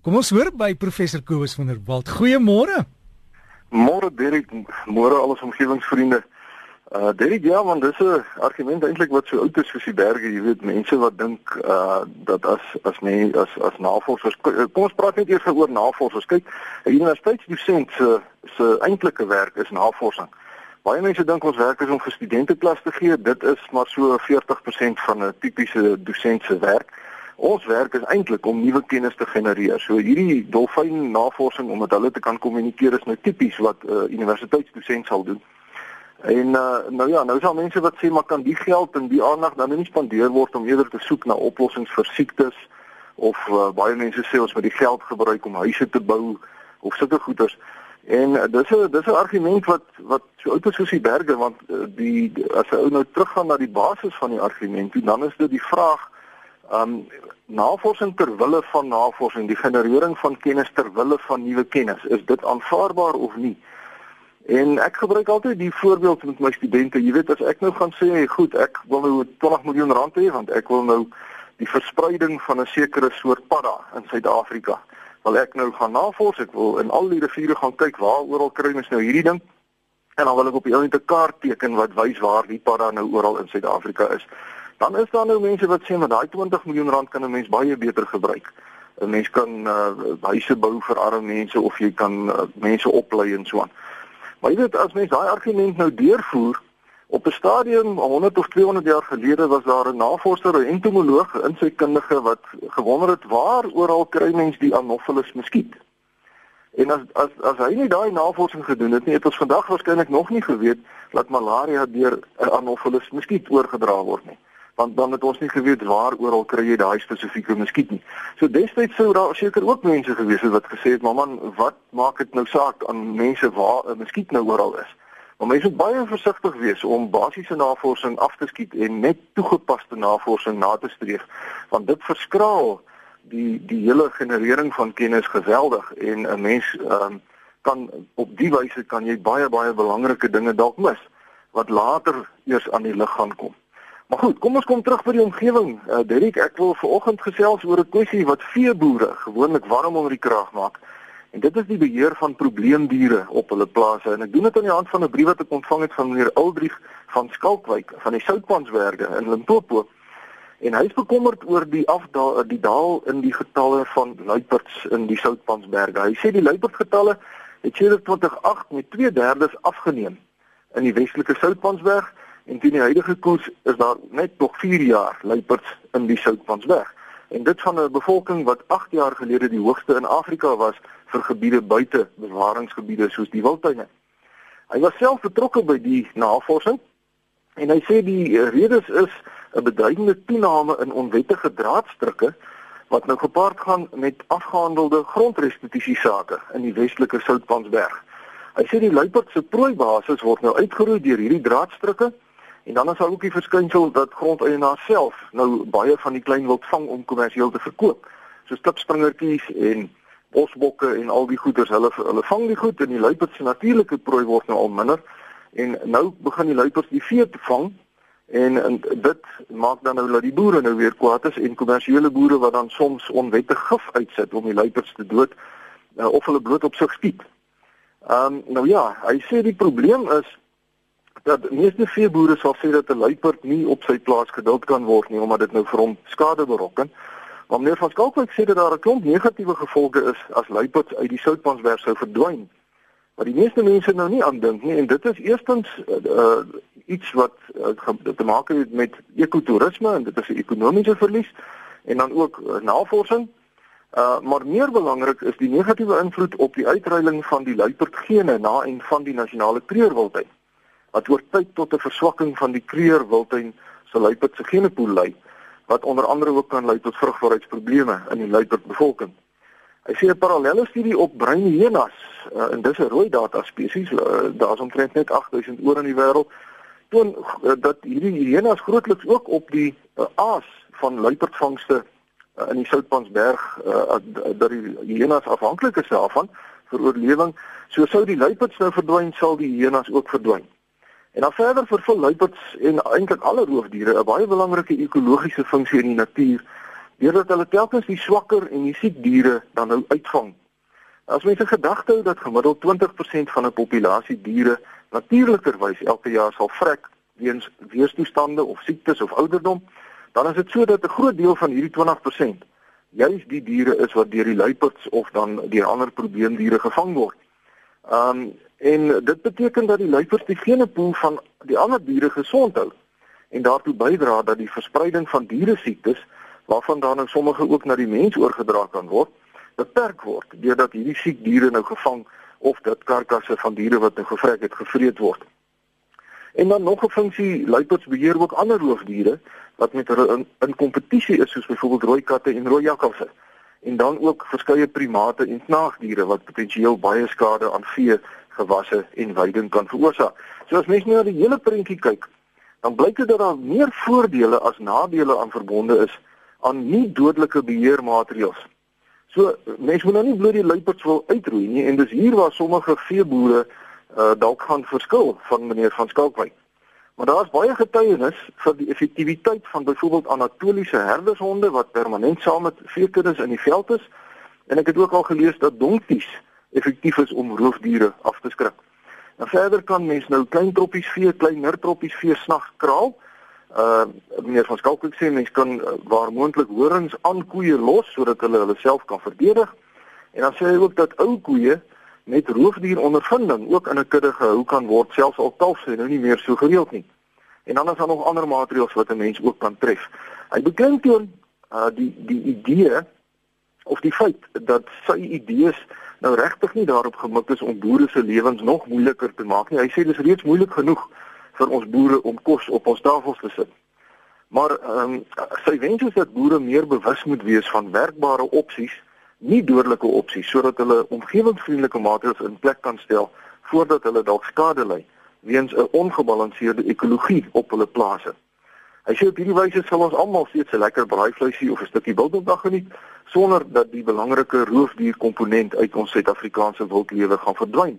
Kom ons hoor by professor Kobus van der Walt. Goeiemôre. Môre Derek, môre al ons omgewingsvriende. Uh Derek, ja, want dis 'n argument eintlik wat so oud is soos die berge, jy weet, mense wat dink uh dat as as mense as as navorsers kom ons praat net eers oor navorsers. Kyk, 'n universiteitsdosent se se eintlike werk is navorsing. Baie mense dink ons werk is om vir studente klas te gee. Dit is maar so 40% van 'n tipiese dosent se werk. Ons werk is eintlik om nuwe kennis te genereer. So hierdie dolfyn navorsing om met hulle te kan kommunikeer is nou tipies wat 'n uh, universiteitsdosent sal doen. En uh, nou ja, nou is daar mense wat sê maar kan die geld en die aandag dan nie spandeer word om eerder te soek na oplossings vir siektes of uh, baie mense sê ons moet die geld gebruik om huise te bou of sulke goeders. En uh, dis 'n dis 'n argument wat wat so oud is soos die berge want uh, die as jy nou teruggaan na die basis van die argument, dan is dit die vraag um navorsing ter wille van navorsing, die generering van kennis ter wille van nuwe kennis, is dit aanvaarbaar of nie? En ek gebruik altyd die voorbeeld met my studente. Jy weet as ek nou gaan sê, goed, ek wil nou 20 miljoen rand hê want ek wil nou die verspreiding van 'n sekere soort padda in Suid-Afrika. Wil ek nou gaan navors, ek wil in al die riviere gaan kyk waar oral kry ons nou hierdie ding. En dan wil ek op die ou net 'n kaart teken wat wys waar die padda nou oral in Suid-Afrika is. Dan is daar nou mense wat sê maar daai 20 miljoen rand kan 'n mens baie beter gebruik. 'n Mens kan uh, huise bou vir arme mense of jy kan uh, mense oplei en so aan. Maar jy weet as mens daai argument nou deurvoer op 'n stadium 100 of 200 jaar gelede was daar 'n navorser, 'n entomoloog, 'n insekkundige wat gewonder het waar oral kry mens die Anopheles muskiet. En as as as hy nie daai navorsing gedoen het nie, het ons vandag waarskynlik nog nie geweet dat malaria deur 'n Anopheles muskiet oorgedra word nie want dan het ons nie geweet waar oral kry jy daai spesifieke muskiet nie. So destyds sou daar seker ook mense gewees het wat gesê het, "Maar man, wat maak dit nou saak aan mense waar 'n muskiet nou oral is?" Maar mense moet baie versigtig wees om basiese navorsing af te skiet en net toegepaste navorsing na te streef, want dit verskraal die die hele generering van kennis geweldig en 'n mens um, kan op die wyse kan jy baie baie belangrike dinge dalk mis wat later eers aan die lig gaan kom. Maar goed, kom ons kom terug by die omgewing. Uh, Derek, ek wil vanoggend gesels oor 'n kwessie wat veeboere gewoonlik warm onder die kraag maak. En dit is die beheer van probleemdiere op hulle plase. En ek doen dit aan die hand van 'n brief wat ek ontvang het van meneer Uldrich van Skalkwyk van die Soutpansberge in Limpopo. En hy is bekommerd oor die afdaal die daal in die getalle van luiperds in die Soutpansberge. Hy sê die luiperdgetalle het sedert 2008 met 2/3 afgeneem in die Weselike Soutpansberg En teen die huidige koers is daar net nog 4 jaar luiperds in die Soutpansberg. En dit van 'n bevolking wat 8 jaar gelede die hoogste in Afrika was vir gebiede buite bewaringsgebiede soos die wildtuine. Hy was self betrokke by die navorsing en hy sê die redes is 'n beduidende toename in onwettige draadstrukke wat nou gepaard gaan met afgehandelde grondrestitusie sake in die Westelike Soutpansberg. Hy sê die luiperd se prooibasis word nou uitgeroei deur hierdie draadstrukke En dan is daar ook die verskynsel dat grondeienaars self nou baie van die klein wild vang om kommersieel te verkoop. So stipspringertjies en bosbokke en al die goeders, hulle hulle vang die goed en die luiperds se natuurlike prooi word nou al minder. En nou begin die luiperds die vee te vang en, en dit maak dan nou dat die boere nou weer kwaad is en kommersiële boere wat dan soms onwettig gif uitsit om die luiperds te dood uh, of hulle bloot op sig skiet. Ehm um, nou ja, hy sê die probleem is dat meeste veeboere sal sê dat 'n luiperd nie op sy plaas geduld kan word nie omdat dit nou vir hom skade berokken. Maar meneer van Skalkwyk sê dat daar 'n klomp negatiewe gevolge is as luiperds uit die Soutpansberg sou verdwyn. Maar die meeste mense nou nie aandink nie en dit is eerstens uh, iets wat uh, te maak het met ekotourisme en dit is 'n ekonomiese verlies en dan ook uh, navorsing. Uh, maar meer belangrik is die negatiewe invloed op die uitruiling van die luiperdgene na en van die nasionale kreurwildheid wat oor tyd tot 'n verswakking van die kreurwildtuin se luiperd se genepool lei wat onder andere ook kan lei tot vrugbaarheidsprobleme in die luiperdbevolking. Hy sê 'n parallelle studie op bruin hyenas uh, en dis 'n rooi data spesies, uh, daar's omtrent net 8000 oor in die wêreld, toon uh, dat hierdie hyenas grootliks ook op die uh, aas van luiperdvangste uh, in die Soutpansberg uh, dat die hyenas afhanklik is daarvan vir oorlewing. So sou die luiperds nou verdwyn, sal die hyenas ook verdwyn. En dan verder vervul luiperds en eintlik alle roofdiere 'n baie belangrike ekologiese funksie in die natuur deurdat hulle telkens die swakker en die siek diere dan nou uitvang. As mense gedagte hou dat gemiddeld 20% van 'n populasie diere natuurlikerwys elke jaar sal vrek weens weerstoestande of siektes of ouderdom, dan is dit so dat 'n groot deel van hierdie 20% juis die diere is wat deur die luiperds of dan deur ander probleemdiere gevang word. Um en dit beteken dat die luiperds die genepool van die ander diere gesond hou en daartoe bydra dat die verspreiding van diere siektes waarvan dan nou sommige ook na die mens oorgedra kan word, beperk word deurdat hierdie siek diere nou gevang of dat karkasse van diere wat nou gevrek het gevreet word. En dan nog 'n funksie, luiperds beheer ook ander roofdiere wat met hulle in, in kompetisie is soos byvoorbeeld rooi katte en rooi jakkalse. En dan ook verskeie primate en snaagdiere wat potensieel baie skade aan vee, gewasse en weiding kan veroorsaak. So as mens nou na die hele prentjie kyk, dan blyk dit dat daar meer voordele as nadele aan verbonde is aan nie dodelike beheermaatreëls. So mense moet nou nie bloot die luiperds wil uitroei nie en dis hier waar sommige veeboere uh, dalk gaan verskil van meneer van Skalkwyk. Maar daar is baie getuienis vir die effektiwiteit van byvoorbeeld anatoliese herdershonde wat permanent saam met veekuddes in die veld is en ek het ook al gelees dat donkies effektief is om roofdiere af te skrik. En verder kan mens nou klein troppies vee, klein nirtroppies vee snags kraal. Uh meneer van Skalkwyk sê mens kan uh, waar moontlik horings aan koeie los sodat hulle hulle self kan verdedig. En dan sê hy ook dat ou koeie met roofdierondervinding ook in 'n kudde gehou kan word selfs al kalf sy nou nie meer so gereeld nie. En dan is daar nog ander maatreëls wat 'n mens ook kan tref. Hy beklemtoon uh die die idee of die feit dat sy idees nou regtig nie daarop gemik is om boere se lewens nog moeiliker te maak nie. Hy sê dis reeds moeilik genoeg vir ons boere om kos op ons tafels te sit. Maar ehm um, sy wens is dat boere meer bewus moet wees van werkbare opsies nie dodelike opsies sodat hulle omgewingsvriendelike maatreëls in plek kan stel voordat hulle dalk skade ly weens 'n ongebalanseerde ekologie op hulle plase. Hy sê op hierdie wyse sal ons almal steeds 'n lekker braaivleisie of 'n stukkie wilddag geniet sonder dat die belangrike roofdierkomponent uit ons Suid-Afrikaanse wildlewe gaan verdwyn.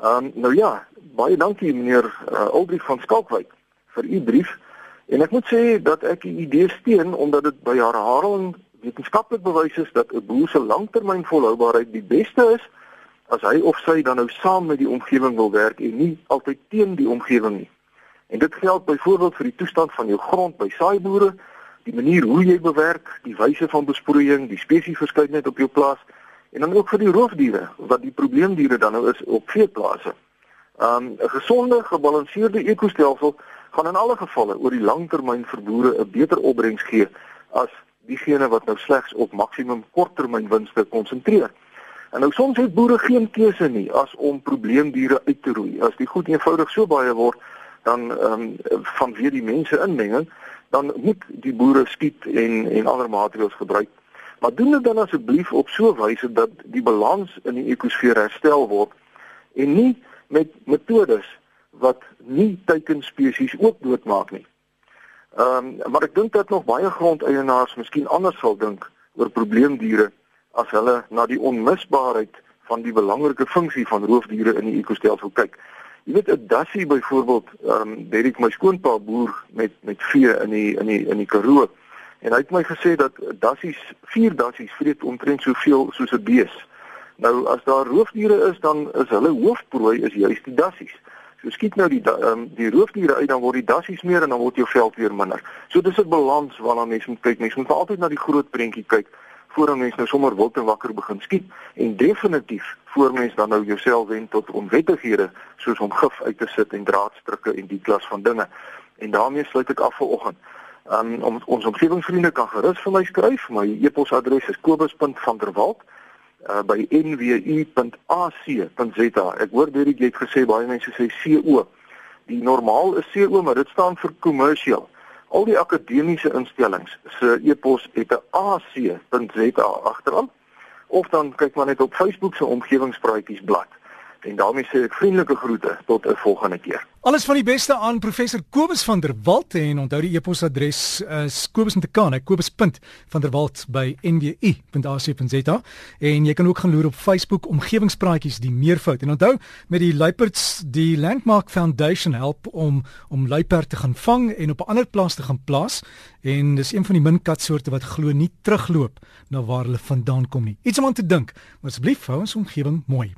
Ehm um, nou ja, baie dankie meneer uh, Aldrich van Skalkwyk vir u brief en ek moet sê dat ek u idee steun omdat dit by herhaling wetenskaplik bewys is dat 'n boer se langtermynvolhoubaarheid die beste is as hy of sy dan nou saam met die omgewing wil werk en nie altyd teen die omgewing nie. En dit geld byvoorbeeld vir die toestand van jou grond by saaiboere, die manier hoe jy bewerk, die wyse van besproeiing, die spesieverskeidenheid op jou plaas en dan ook vir die roofdiere wat die probleemdiere dan nou is op veeplase. Um 'n gesonde, gebalanseerde ekostelsel gaan in alle gevalle oor die langtermyn vir boere 'n beter opbrengs gee as diegene wat nou slegs op maksimum korttermynwinste konsentreer. En nou soms het boere geen keuse nie as om probleemdiere uit te roei. As die goed eenvoudig so baie word, dan ehm um, vanweer die mense inmenging, dan moet die boere skiet en en ander maatreëls gebruik. Maar doen dit dan asseblief op so 'n wyse dat die balans in die ekosfeer herstel word en nie met metodes wat nie teikenspesies ook doodmaak nie. Ehm um, maar ek dink dat nog baie grondeienaars miskien anders sal dink oor probleemdiere as hulle na die onmisbaarheid van die belangrike funksie van roofdiere in die ekostelsel kyk. Jy weet 'n dassie byvoorbeeld, ehm um, Derek my skoonpa boer met met vee in die in die in die Karoo en hy het my gesê dat dassies, vier dassies vreet omtrent soveel soos 'n bees. Nou as daar roofdiere is, dan is hulle hoofprooi is juist die dassies. So skiet nou die um, die roofdiere uit dan word die dassies meer en dan word jou veld weer minder. So dis 'n balans waarna mense moet kyk. Mense moet altyd na die groot prentjie kyk voordat mense nou sommer wild en wakker begin skiet en definitief voor mense dan nou jouself wen tot onwettighede soos om gif uit te sit en draadstrikke en die klas van dinge. En daarmee sluit ek af vir oggend. Um, om ons omgewingsvriende kan gerus vir my skryf. My e-posadres is kobus.vanderwalt@ uh, by nwu.ac.za. Ek hoor Derek jy het gesê baie mense sê CO. Die normaal is CO, maar dit staan vir commercial. Al die akademiese instellings se e-pos het 'n ac.za agteraan. Of dan kyk maar net op Facebook se omgewingspraatjies blad. En daarmee sê ek vriendelike groete tot 'n volgende keer. Alles van die beste aan professor Kobus van der Walt en onthou die e-posadres is kobus.kan@kobus.vanderwalt by nwu.ac.za en jy kan ook gaan loer op Facebook omgewingspraatjies die meervoud. En onthou met die luiperds die Landmark Foundation help om om luiperd te gaan vang en op 'n ander plaas te gaan plaas. En dis een van die min katsoorte wat glo nie terugloop na waar hulle vandaan kom nie. Iets om aan te dink maar asseblief hou ons omgewing mooi